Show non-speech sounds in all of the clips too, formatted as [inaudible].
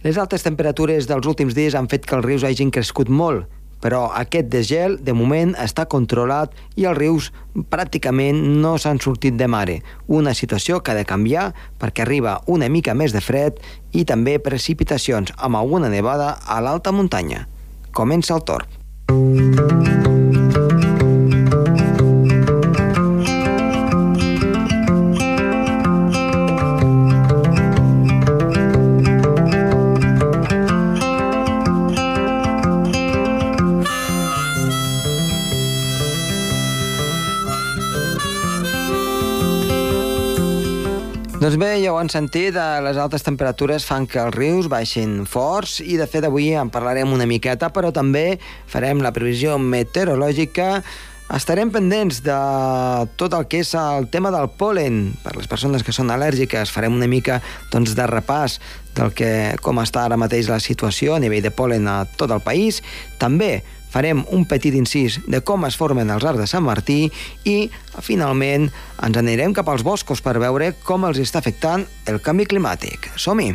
Les altes temperatures dels últims dies han fet que els rius hagin crescut molt, però aquest desgel, de moment, està controlat i els rius pràcticament no s'han sortit de mare. Una situació que ha de canviar perquè arriba una mica més de fred i també precipitacions amb alguna nevada a l'alta muntanya. Comença el torb. Doncs bé, ja ho han sentit, eh, les altes temperatures fan que els rius baixin forts i de fet avui en parlarem una miqueta, però també farem la previsió meteorològica Estarem pendents de tot el que és el tema del polen. Per les persones que són al·lèrgiques farem una mica doncs, de repàs del que, com està ara mateix la situació a nivell de polen a tot el país. També farem un petit incís de com es formen els arcs de Sant Martí i, finalment, ens anirem cap als boscos per veure com els està afectant el canvi climàtic. Som-hi!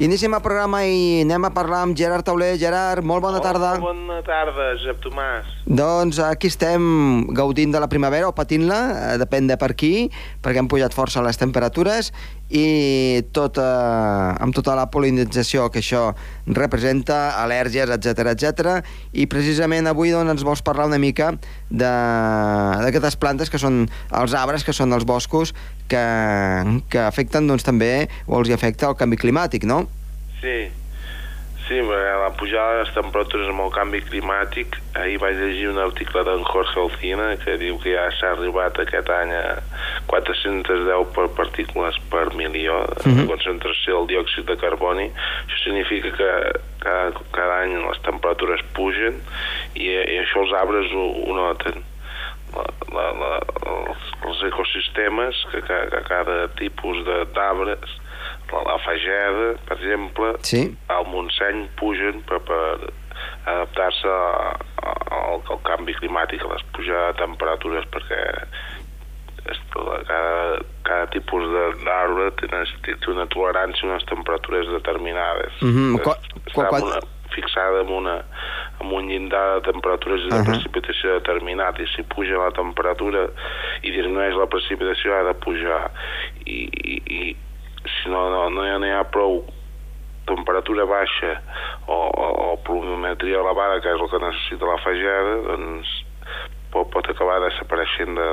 Iniciem el programa i anem a parlar amb Gerard Tauler. Gerard, molt bona tarda. Molt bona tarda, Josep Tomàs. Doncs aquí estem gaudint de la primavera o patint-la, eh, depèn de per qui, perquè han pujat força les temperatures i tot, eh, amb tota la polinització que això representa, al·lèrgies, etc etc. I precisament avui doncs, ens vols parlar una mica d'aquestes plantes que són els arbres, que són els boscos, que, que afecten doncs, també, o els afecta el canvi climàtic, no? Sí, sí, la pujada de les temperatures amb el canvi climàtic, ahir vaig llegir un article d'en Jorge Alcina que diu que ja s'ha arribat aquest any a 410 per partícules per milió de uh -huh. concentració del diòxid de carboni. Això significa que cada, cada any les temperatures pugen i, i això els arbres ho, ho noten. La, la, la, els, els ecosistemes, que, que, que cada tipus d'arbres la, la Fageda, per exemple, sí. al Montseny pugen per, per adaptar-se al, al canvi climàtic, a les pujades de temperatures, perquè cada, cada tipus d'arbre té, té una tolerància a unes temperatures determinades. Mm -hmm. Quan... una, fixada en, una, en un llindar de temperatures i de uh -huh. precipitació determinat i si puja la temperatura i disminueix la precipitació ha de pujar i, i, i si no, no, no, hi ha, no hi ha prou temperatura baixa o, o, o pluviometria elevada, que és el que necessita la fageda, doncs pot, pot acabar desapareixent de,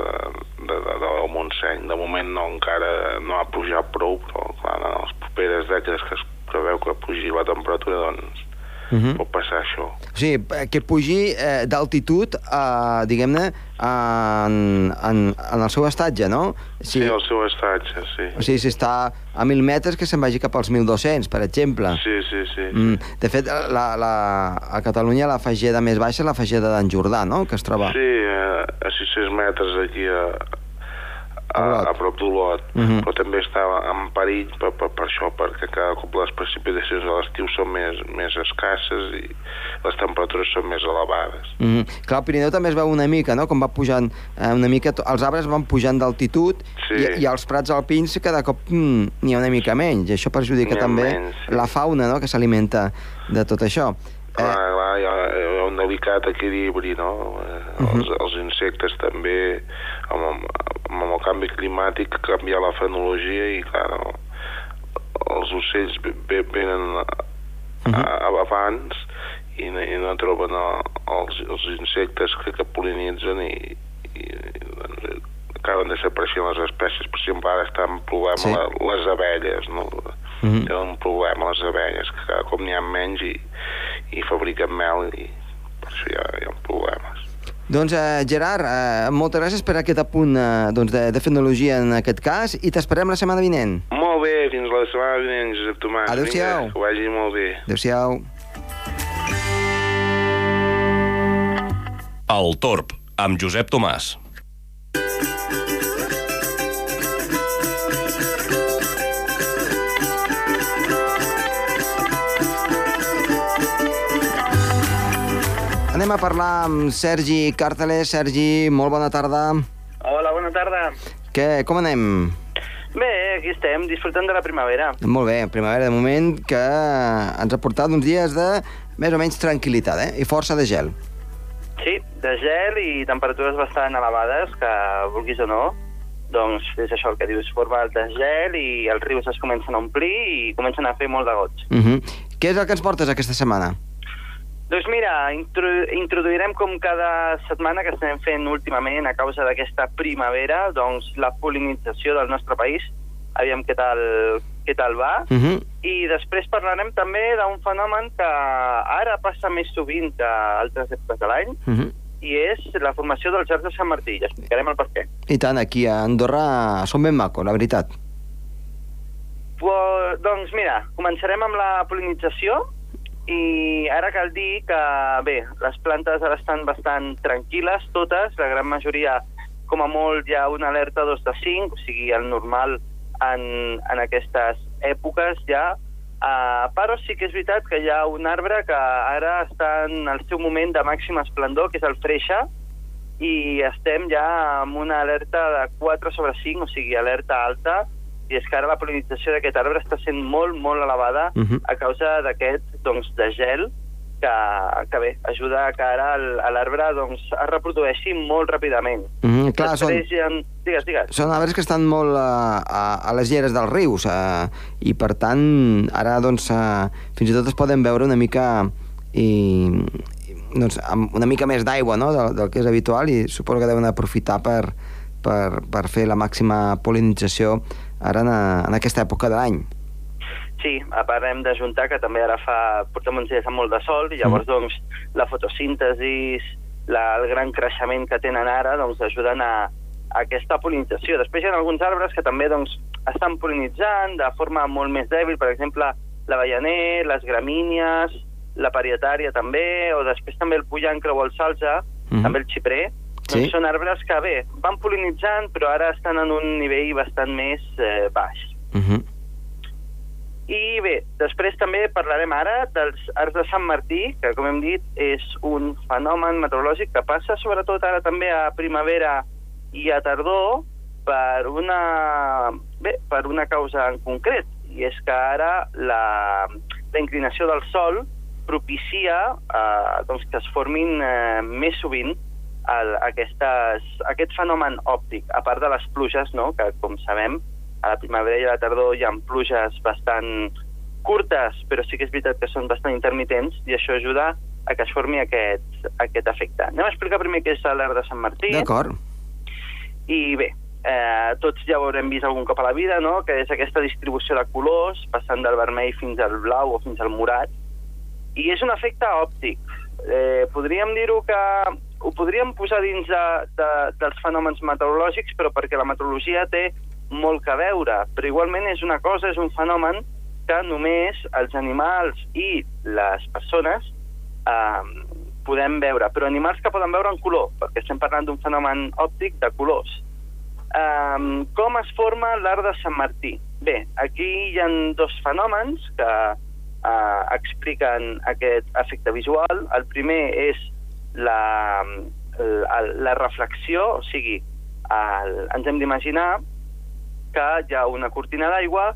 de, de, de, del Montseny. De moment no, encara no ha pujat prou, però clar, en les properes dècades que es preveu que pugi la temperatura, doncs uh -huh. pot passar això. O sigui, que pugi eh, d'altitud, eh, diguem-ne, en, en, en el seu estatge, no? Si, sí, el seu estatge, sí. O sigui, si està a 1.000 metres, que se'n vagi cap als 1.200, per exemple. Sí, sí, sí. Mm. De fet, la, la, a Catalunya la fageda més baixa és la fageda d'en Jordà, no?, que es troba. Sí, a, a 600 metres aquí a, a, a prop d'Olot, uh -huh. però també està en perill per, per, per això, perquè cada cop les precipitacions a l'estiu són més, més escasses i les temperatures són més elevades. Uh -huh. Clar, el Pirineu també es veu una mica, no?, com va pujant eh, una mica, els arbres van pujant d'altitud sí. i, i els prats alpins cada cop mm, n'hi ha una mica menys, i això perjudica també menys, sí. la fauna, no?, que s'alimenta de tot això. Clar, eh... clar, hi ha, un delicat equilibri, no? Uh -huh. els, els insectes també, amb, amb el canvi climàtic canviar la fenologia i clar, no, els ocells venen a, uh -huh. a, abans i, i no troben els, els insectes que, que polinitzen i, i doncs, acaben desapareixent les espècies. Per exemple, ara estan en problema sí. les abelles, no? Uh -huh. Tenen un problema les abelles, que cada cop n'hi ha menys i, i fabriquen mel i per això hi ha, hi ha problemes. Doncs, eh, Gerard, eh, moltes gràcies per aquest apunt eh, doncs de, de fenologia en aquest cas i t'esperem la setmana vinent. Molt bé, fins la setmana vinent, Josep Tomàs. Adéu-siau. Que vagi molt bé. Adéu-siau. El Torb, amb Josep Tomàs. A parlar amb Sergi Càrteles. Sergi, molt bona tarda. Hola, bona tarda. Què, com anem? Bé, aquí estem, disfrutant de la primavera. Molt bé, primavera de moment que ens ha portat uns dies de més o menys tranquil·litat, eh? I força de gel. Sí, de gel i temperatures bastant elevades, que vulguis o no, doncs és això el que dius, forma de gel i els rius es comencen a omplir i comencen a fer molt de goig. Uh -huh. Què és el que ens portes aquesta setmana? Doncs mira, intro introduirem com cada setmana que estem fent últimament a causa d'aquesta primavera, doncs la polinització del nostre país, aviam què tal, què tal va, Uh -huh. i després parlarem també d'un fenomen que ara passa més sovint que altres èpoques de l'any, Uh -huh. i és la formació dels Arcs de Sant Martí, i explicarem el per què. I tant, aquí a Andorra som ben macos, la veritat. Pues, doncs mira, començarem amb la polinització i ara cal dir que, bé, les plantes ara estan bastant tranquil·les, totes, la gran majoria, com a molt, hi ha una alerta 2 de 5, o sigui, el normal en, en aquestes èpoques ja, uh, però sí que és veritat que hi ha un arbre que ara està en el seu moment de màxim esplendor, que és el freixa, i estem ja amb una alerta de 4 sobre 5, o sigui, alerta alta, i és que ara la polinització d'aquest arbre està sent molt, molt elevada Uh -huh. a causa d'aquest, doncs, de gel que, que bé, ajuda a que ara l'arbre doncs, es reprodueixi molt ràpidament. Uh -huh. Clar, són, Després ha... Digues, digues. són arbres que estan molt a, a, a les lleres dels rius eh, i per tant ara doncs eh, fins i tot es poden veure una mica i, i doncs, amb una mica més d'aigua no? del, del que és habitual i suposo que deuen aprofitar per, per, per fer la màxima polinització ara en, en aquesta època de l'any. Sí, a part hem d'ajuntar que també ara fa, portem uns dies amb molt de sol i llavors doncs la fotosíntesi, la, el gran creixement que tenen ara doncs ajuden a, a aquesta polinització. Després hi ha alguns arbres que també doncs estan polinitzant de forma molt més dèbil, per exemple l'avellaner, les gramínies, la parietària també, o després també el pollancre o el salsa, Mhm. també el xiprer, Sí. doncs són arbres que bé, van polinitzant però ara estan en un nivell bastant més eh, baix. Uh -huh. I bé, després també parlarem ara dels arcs de Sant Martí, que com hem dit és un fenomen meteorològic que passa sobretot ara també a primavera i a tardor per una, bé, per una causa en concret, i és que ara la, la inclinació del Sol propicia eh, doncs que es formin eh, més sovint el, aquestes, aquest fenomen òptic, a part de les pluges, no? que com sabem a la primavera i a la tardor hi ha pluges bastant curtes, però sí que és veritat que són bastant intermitents i això ajuda a que es formi aquest, aquest efecte. Anem a explicar primer què és l'art de Sant Martí. D'acord. I bé, eh, tots ja ho haurem vist algun cop a la vida, no?, que és aquesta distribució de colors, passant del vermell fins al blau o fins al morat, i és un efecte òptic. Eh, podríem dir-ho que ho podríem posar dins de, de, dels fenòmens meteorològics, però perquè la meteorologia té molt que veure, però igualment és una cosa, és un fenomen que només els animals i les persones eh, podem veure, però animals que poden veure en color, perquè estem parlant d'un fenomen òptic de colors. Um, com es forma l'art de Sant Martí? Bé, aquí hi ha dos fenòmens que uh, expliquen aquest efecte visual. El primer és la, la, la reflexió, o sigui, el, ens hem d'imaginar que hi ha una cortina d'aigua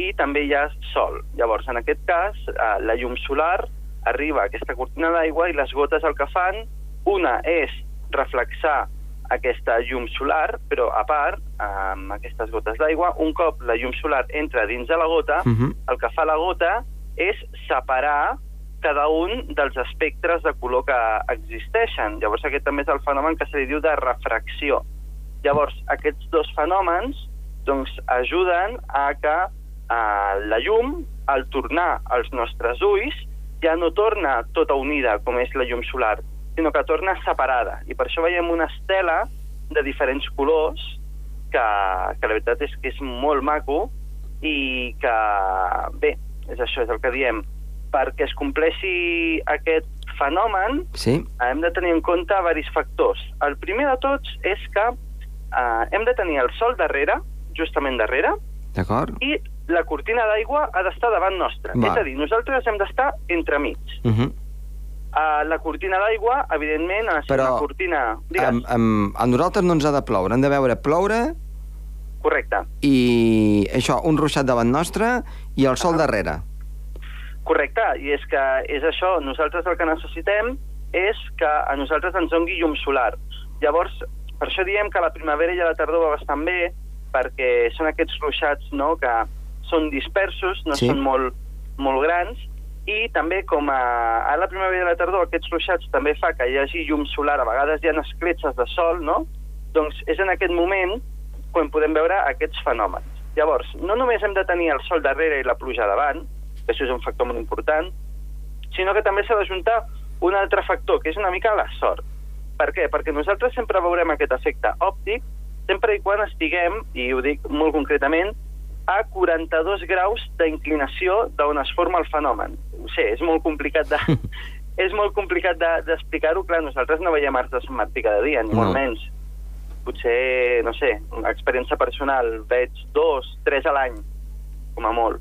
i també hi ha sol. Llavors, en aquest cas, uh, la llum solar arriba a aquesta cortina d'aigua i les gotes el que fan, una és reflexar aquesta llum solar, però a part, amb aquestes gotes d'aigua, un cop la llum solar entra dins de la gota, Uh -huh. el que fa la gota és separar cada un dels espectres de color que existeixen. Llavors aquest també és el fenomen que se li diu de refracció. Llavors aquests dos fenòmens doncs, ajuden a que eh, la llum, al tornar als nostres ulls, ja no torna tota unida com és la llum solar, sinó que torna separada. I per això veiem una estela de diferents colors que, que la veritat és que és molt maco i que, bé, és això, és el que diem, perquè es compleixi aquest fenomen Sí? hem de tenir en compte diversos factors. El primer de tots és que eh, hem de tenir el sol darrere, justament darrere, i la cortina d'aigua ha d'estar davant nostra. Va. És a dir, nosaltres hem d'estar entremig. Uh -huh. Uh, la cortina d'aigua, evidentment, ha de ser Però, una cortina... Digues, Am, am, a nosaltres no ens ha de ploure, hem de veure ploure correcte. i això, un ruixat davant nostre i el sol darrere. Correcte, i és que és això, nosaltres el que necessitem és que a nosaltres ens dongui llum solar. Llavors, per això diem que la primavera i la tardor va bastant bé, perquè són aquests ruixats no, que són dispersos, no Sí. són molt, molt grans, i també com a, a la primavera i la tardor aquests ruixats també fa que hi hagi llum solar, a vegades hi ha escletxes de sol, no? Doncs és en aquest moment quan podem veure aquests fenòmens. Llavors, no només hem de tenir el sol darrere i la pluja davant, això és un factor molt important, sinó que també s'ha d'ajuntar un altre factor, que és una mica la sort. Per què? Perquè nosaltres sempre veurem aquest efecte òptic sempre i quan estiguem, i ho dic molt concretament, a 42 graus d'inclinació d'on es forma el fenomen. Ho sé, és molt complicat de... [laughs] és molt complicat de- d'explicar-ho. Clar, nosaltres no veiem arts de Sant Martí cada dia, ni No. molt menys. Potser, no sé, una experiència personal, veig dos, tres a l'any, com a molt.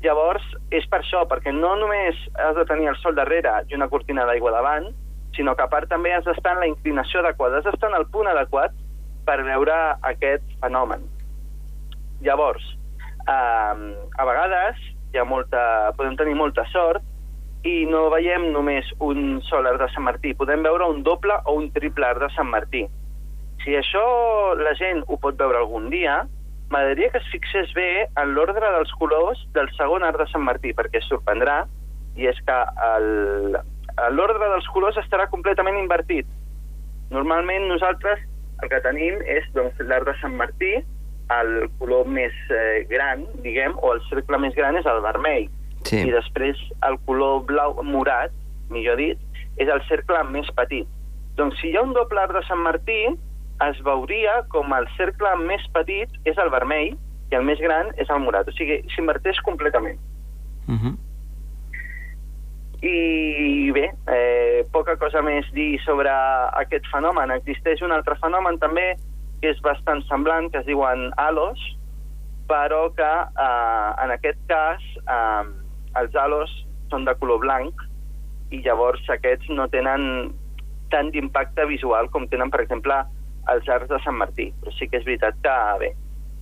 Llavors, és per això, perquè no només has de tenir el sol darrere i una cortina d'aigua davant, sinó que a part també has d'estar en la inclinació adequada, has d'estar en el punt adequat per veure aquest fenomen. Llavors, eh, a vegades hi ha molta, podem tenir molta sort i no veiem només un sol arc de Sant Martí, podem veure un doble o un triple arc de Sant Martí. Si això la gent ho pot veure algun dia, m'agradaria que es fixés bé en l'ordre dels colors del segon arc de Sant Martí, perquè es sorprendrà, i és que l'ordre dels colors estarà completament invertit. Normalment nosaltres el que tenim és doncs, l'arc de Sant Martí, el color més eh, gran, diguem, o el cercle més gran és el vermell. Sí. I després el color blau morat, millor dit, és el cercle més petit. Doncs si hi ha un doble arc de Sant Martí, es veuria com el cercle més petit és el vermell i el més gran és el morat. O sigui, s'inverteix completament. Uh -huh. I bé, eh, poca cosa més dir sobre aquest fenomen. Existeix un altre fenomen també que és bastant semblant, que es diuen halos, però que eh, en aquest cas eh, els halos són de color blanc i llavors aquests no tenen tant d'impacte visual com tenen, per exemple, els arcs de Sant Martí. Però sí que és veritat que, bé,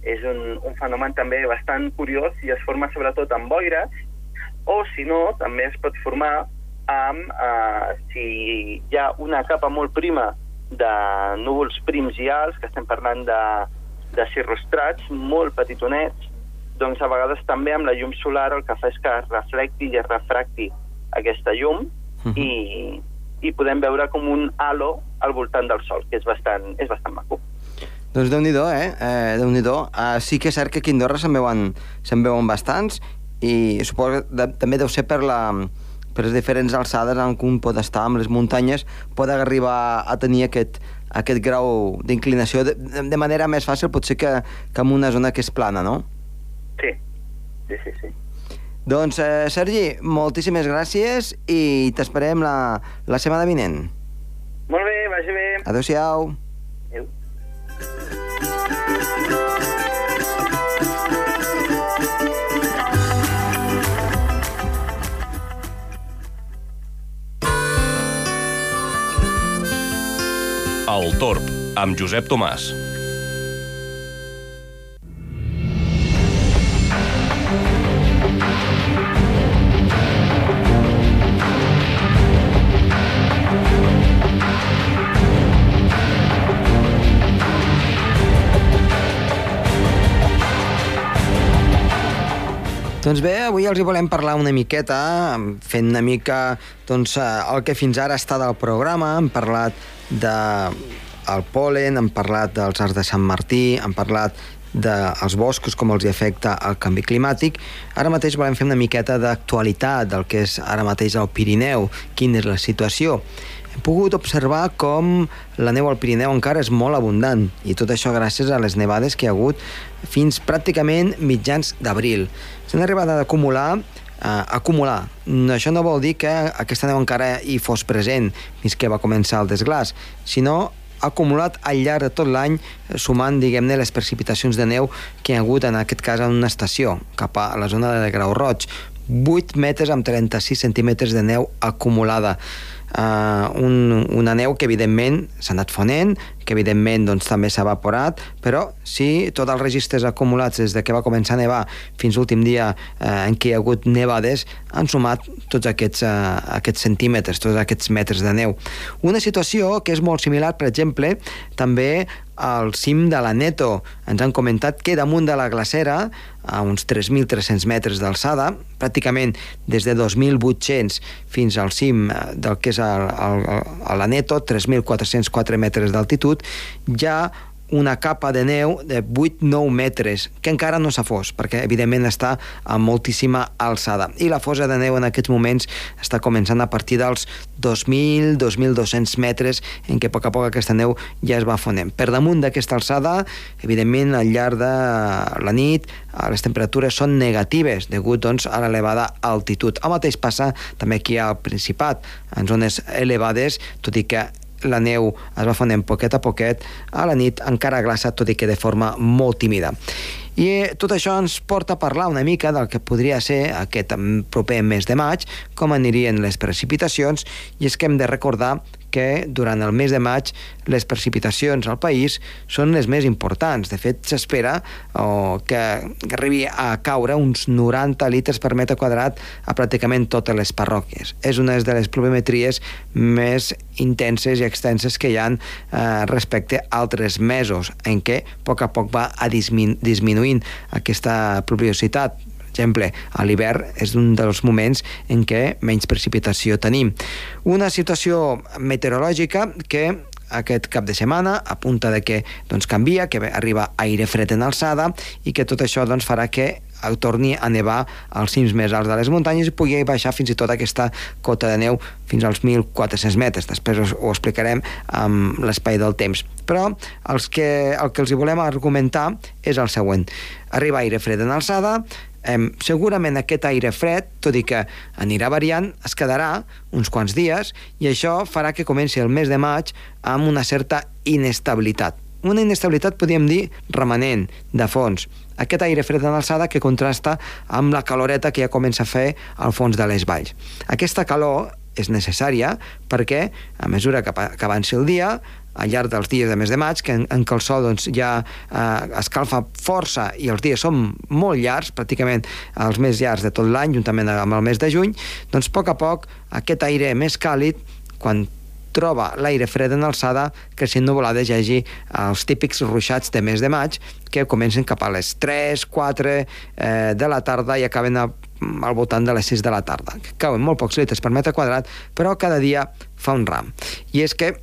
és un, un fenomen també bastant curiós i es forma sobretot amb boires o, si no, també es pot formar amb, eh, si hi ha una capa molt prima de núvols prims i alts, que estem parlant de, de cirrostrats molt petitonets, doncs a vegades també amb la llum solar el que fa és que es reflecti i es refracti aquesta llum Mhm. i, i podem veure com un halo al voltant del Sol, que és bastant, és bastant maco. Doncs déu-n'hi-do, eh? eh déu nhi uh, Sí que és cert que aquí a Andorra se'n veuen, se'n veuen bastants i suposo que de, també deu ser per, la, per les diferents alçades en què un pot estar amb les muntanyes, pot arribar a tenir aquest, aquest grau d'inclinació de, de manera més fàcil potser que, que en una zona que és plana, no? Sí, sí, sí. sí. Doncs, eh, Sergi, moltíssimes gràcies i t'esperem la, la setmana vinent. Molt bé, vagi bé. Adéu-siau. Adéu. El Torb, amb Josep Tomàs. Doncs bé, avui els hi volem parlar una miqueta, fent una mica doncs, eh, el que fins ara està del programa. Hem parlat de el polen, hem parlat dels arts de Sant Martí, hem parlat dels boscos, com els hi afecta el canvi climàtic. Ara mateix volem fer una miqueta d'actualitat del que és ara mateix el Pirineu, quina és la situació. Pogut observar com la neu al Pirineu encara és molt abundant i tot això gràcies a les nevades que hi ha hagut fins pràcticament mitjans d'abril. S'han arribat a acumular eh, acumular. Això no vol dir que aquesta neu encara hi fos present fins que va començar el desglàs, sinó acumulat al llarg de tot l'any, sumant, diguem-ne, les precipitacions de neu que hi ha hagut, en aquest cas, en una estació, cap a la zona de Grau Roig. 8 metres amb 36 centímetres de neu acumulada uh, un, una neu que evidentment s'ha anat fonent, que evidentment doncs, també s'ha evaporat, però si tots els registres acumulats des de que va començar a nevar fins l'últim dia eh, en què hi ha hagut nevades han sumat tots aquests, eh, aquests centímetres, tots aquests metres de neu. Una situació que és molt similar, per exemple, també al cim de la Neto. Ens han comentat que damunt de la glacera, a uns 3.300 metres d'alçada, pràcticament des de 2.800 fins al cim eh, del que és el, el, la Neto, 3.404 metres d'altitud, ja una capa de neu de 8-9 metres, que encara no s'ha fos, perquè evidentment està a moltíssima alçada. I la fosa de neu en aquests moments està començant a partir dels 2.000-2.200 metres, en què a poc a poc aquesta neu ja es va fonent. Per damunt d'aquesta alçada, evidentment, al llarg de la nit, les temperatures són negatives, degut doncs, a l'elevada altitud. El mateix passa també aquí al Principat, en zones elevades, tot i que la neu es va fonent poquet a poquet, a la nit encara glaça, tot i que de forma molt tímida. I eh, tot això ens porta a parlar una mica del que podria ser aquest proper mes de maig, com anirien les precipitacions, i és que hem de recordar que durant el mes de maig les precipitacions al país són les més importants. De fet, s'espera oh, que arribi a caure uns 90 litres per metre quadrat a pràcticament totes les parròquies. És una de les pluviometries més intenses i extenses que hi han eh, respecte a altres mesos, en què a poc a poc va a disminuint aquesta pluviositat exemple, a l'hivern és un dels moments en què menys precipitació tenim. Una situació meteorològica que aquest cap de setmana a punta de que doncs, canvia, que arriba aire fred en alçada i que tot això doncs, farà que torni a nevar als cims més alts de les muntanyes i pugui baixar fins i tot aquesta cota de neu fins als 1.400 metres. Després ho explicarem amb l'espai del temps. Però els que, el que els hi volem argumentar és el següent. Arriba aire fred en alçada, eh, segurament aquest aire fred, tot i que anirà variant, es quedarà uns quants dies i això farà que comenci el mes de maig amb una certa inestabilitat. Una inestabilitat, podríem dir, remanent, de fons. Aquest aire fred en alçada que contrasta amb la caloreta que ja comença a fer al fons de les valls. Aquesta calor és necessària perquè, a mesura que, que avanci el dia, al llarg dels dies de mes de maig, que en, en què el sol doncs, ja eh, escalfa força i els dies són molt llargs, pràcticament els més llargs de tot l'any, juntament amb el mes de juny, doncs a poc a poc aquest aire més càlid, quan troba l'aire fred en alçada, si nuvolades hi hagi els típics ruixats de mes de maig, que comencen cap a les 3, 4 eh, de la tarda i acaben a, al voltant de les 6 de la tarda. Cauen molt pocs litres per metre quadrat, però cada dia fa un ram. I és que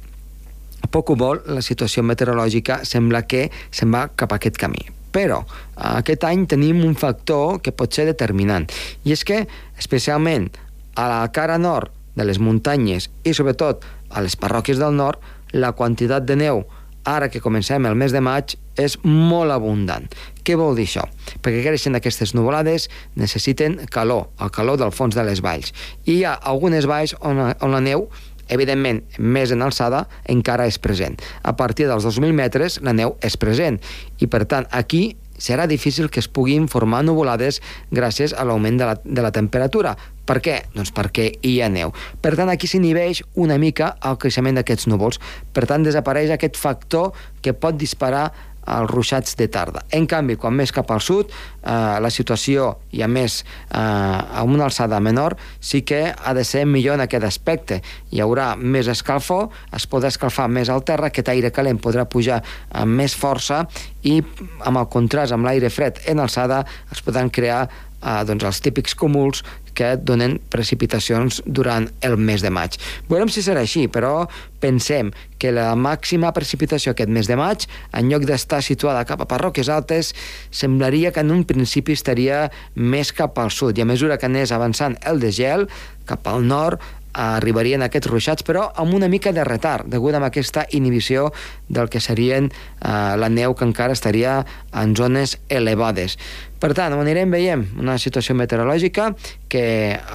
poc o molt la situació meteorològica sembla que se'n va cap a aquest camí. Però aquest any tenim un factor que pot ser determinant, i és que, especialment a la cara nord de les muntanyes i sobretot a les parròquies del nord, la quantitat de neu ara que comencem el mes de maig és molt abundant. Què vol dir això? Perquè creixen aquestes nuvolades necessiten calor, el calor del fons de les valls. I hi ha algunes valls on, on la neu Evidentment, més en alçada encara és present. A partir dels 2.000 metres la neu és present i, per tant, aquí serà difícil que es puguin formar nuvolades gràcies a l'augment de, la, de la temperatura. Per què? Doncs perquè hi ha neu. Per tant, aquí s'inhibeix una mica el creixement d'aquests núvols. Per tant, desapareix aquest factor que pot disparar els ruixats de tarda. En canvi, quan més cap al sud, eh, la situació, i a més eh, a una alçada menor, sí que ha de ser millor en aquest aspecte. Hi haurà més escalfor, es podrà escalfar més al terra, aquest aire calent podrà pujar amb més força i amb el contrast amb l'aire fred en alçada es podran crear eh, doncs els típics cúmuls que donen precipitacions durant el mes de maig. Veurem si serà així, però pensem que la màxima precipitació aquest mes de maig, en lloc d'estar situada cap a parròquies altes, semblaria que en un principi estaria més cap al sud, i a mesura que anés avançant el desgel, cap al nord, arribarien aquests ruixats, però amb una mica de retard, degut a aquesta inhibició del que serien eh, la neu que encara estaria en zones elevades. Per tant, ho anirem veient una situació meteorològica que,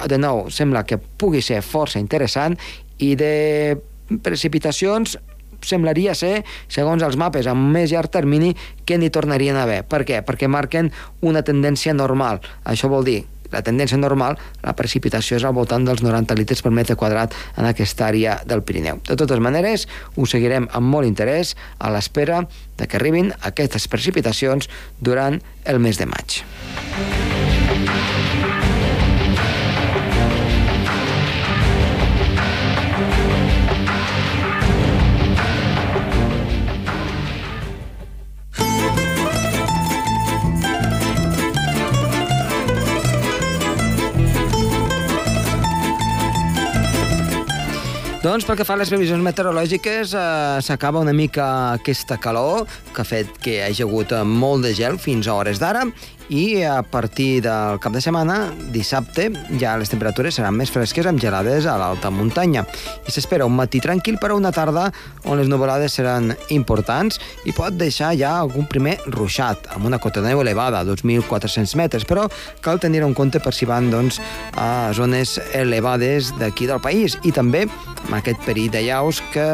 de nou, sembla que pugui ser força interessant i de precipitacions semblaria ser, segons els mapes, amb més llarg termini, que n'hi tornarien a haver. Per què? Perquè marquen una tendència normal. Això vol dir la tendència normal, la precipitació és al voltant dels 90 litres per metre quadrat en aquesta àrea del Pirineu. De totes maneres, ho seguirem amb molt interès a l'espera de que arribin aquestes precipitacions durant el mes de maig. Doncs pel que fa a les previsions meteorològiques, eh, s'acaba una mica aquesta calor que ha fet que hi hagi hagut molt de gel fins a hores d'ara i a partir del cap de setmana, dissabte, ja les temperatures seran més fresques amb gelades a l'alta muntanya. I s'espera un matí tranquil per a una tarda on les nuvolades seran importants i pot deixar ja algun primer ruixat, amb una cota de neu elevada, 2.400 metres, però cal tenir en compte per si van doncs, a zones elevades d'aquí del país i també amb aquest perill de llaus que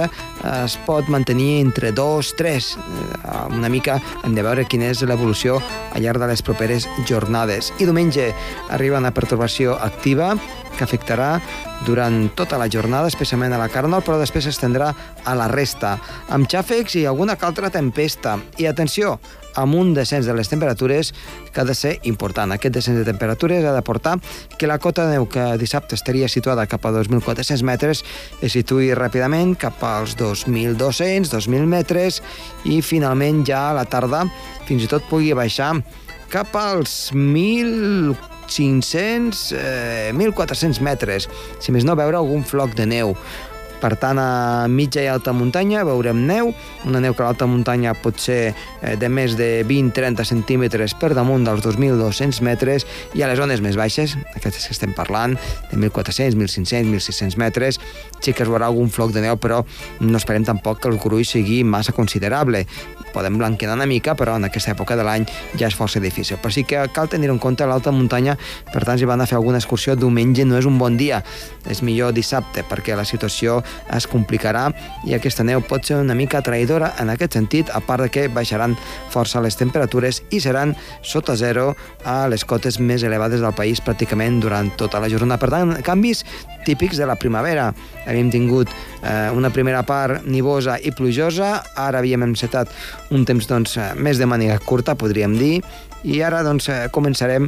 es pot mantenir entre 2, 3. Eh, una mica hem de veure quina és l'evolució al llarg de les properes properes jornades. I diumenge arriba una pertorbació activa que afectarà durant tota la jornada, especialment a la Carnal, però després s'estendrà a la resta, amb xàfecs i alguna altra tempesta. I atenció, amb un descens de les temperatures que ha de ser important. Aquest descens de temperatures ha de portar que la cota de neu que dissabte estaria situada cap a 2.400 metres es situï ràpidament cap als 2.200, 2.000 metres i finalment ja a la tarda fins i tot pugui baixar cap als 1.500, eh, 1.400 metres, si més no veure algun floc de neu. Per tant, a mitja i alta muntanya veurem neu, una neu que a l'alta muntanya pot ser eh, de més de 20-30 centímetres per damunt dels 2.200 metres i a les zones més baixes, aquestes que estem parlant, de 1.400, 1.500, 1.600 metres, sí que es veurà algun floc de neu, però no esperem tampoc que el gruix sigui massa considerable. Podem blanquenar una mica, però en aquesta època de l'any ja és força difícil. Però sí que cal tenir en compte l'alta muntanya, per tant, si van a fer alguna excursió, diumenge no és un bon dia, és millor dissabte, perquè la situació es complicarà i aquesta neu pot ser una mica traïdora en aquest sentit, a part de que baixaran força les temperatures i seran sota zero a les cotes més elevades del país pràcticament durant tota la jornada. Per tant, canvis típics de la primavera. Havíem tingut eh, una primera part nivosa i plujosa, ara havíem encetat un temps doncs, eh, més de màniga curta, podríem dir, i ara doncs, eh, començarem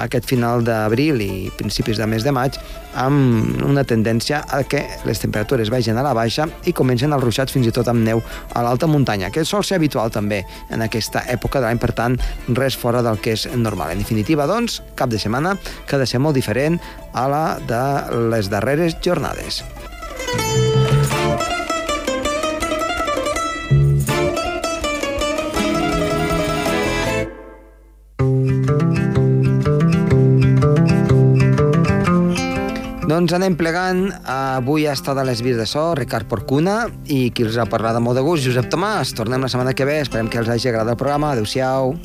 aquest final d'abril i principis de mes de maig amb una tendència a que les temperatures vagin a la baixa i comencen els ruixats fins i tot amb neu a l'alta muntanya, que sol ser habitual també en aquesta època de l'any, per tant, res fora del que és normal. En definitiva, doncs, cap de setmana que ha de ser molt diferent a la de les darreres jornades. Doncs anem plegant. Avui ha estat a les vies de so Ricard Porcuna i qui els ha parlat de molt de gust, Josep Tomàs. Tornem la setmana que ve. Esperem que els hagi agradat el programa. Adéu-siau.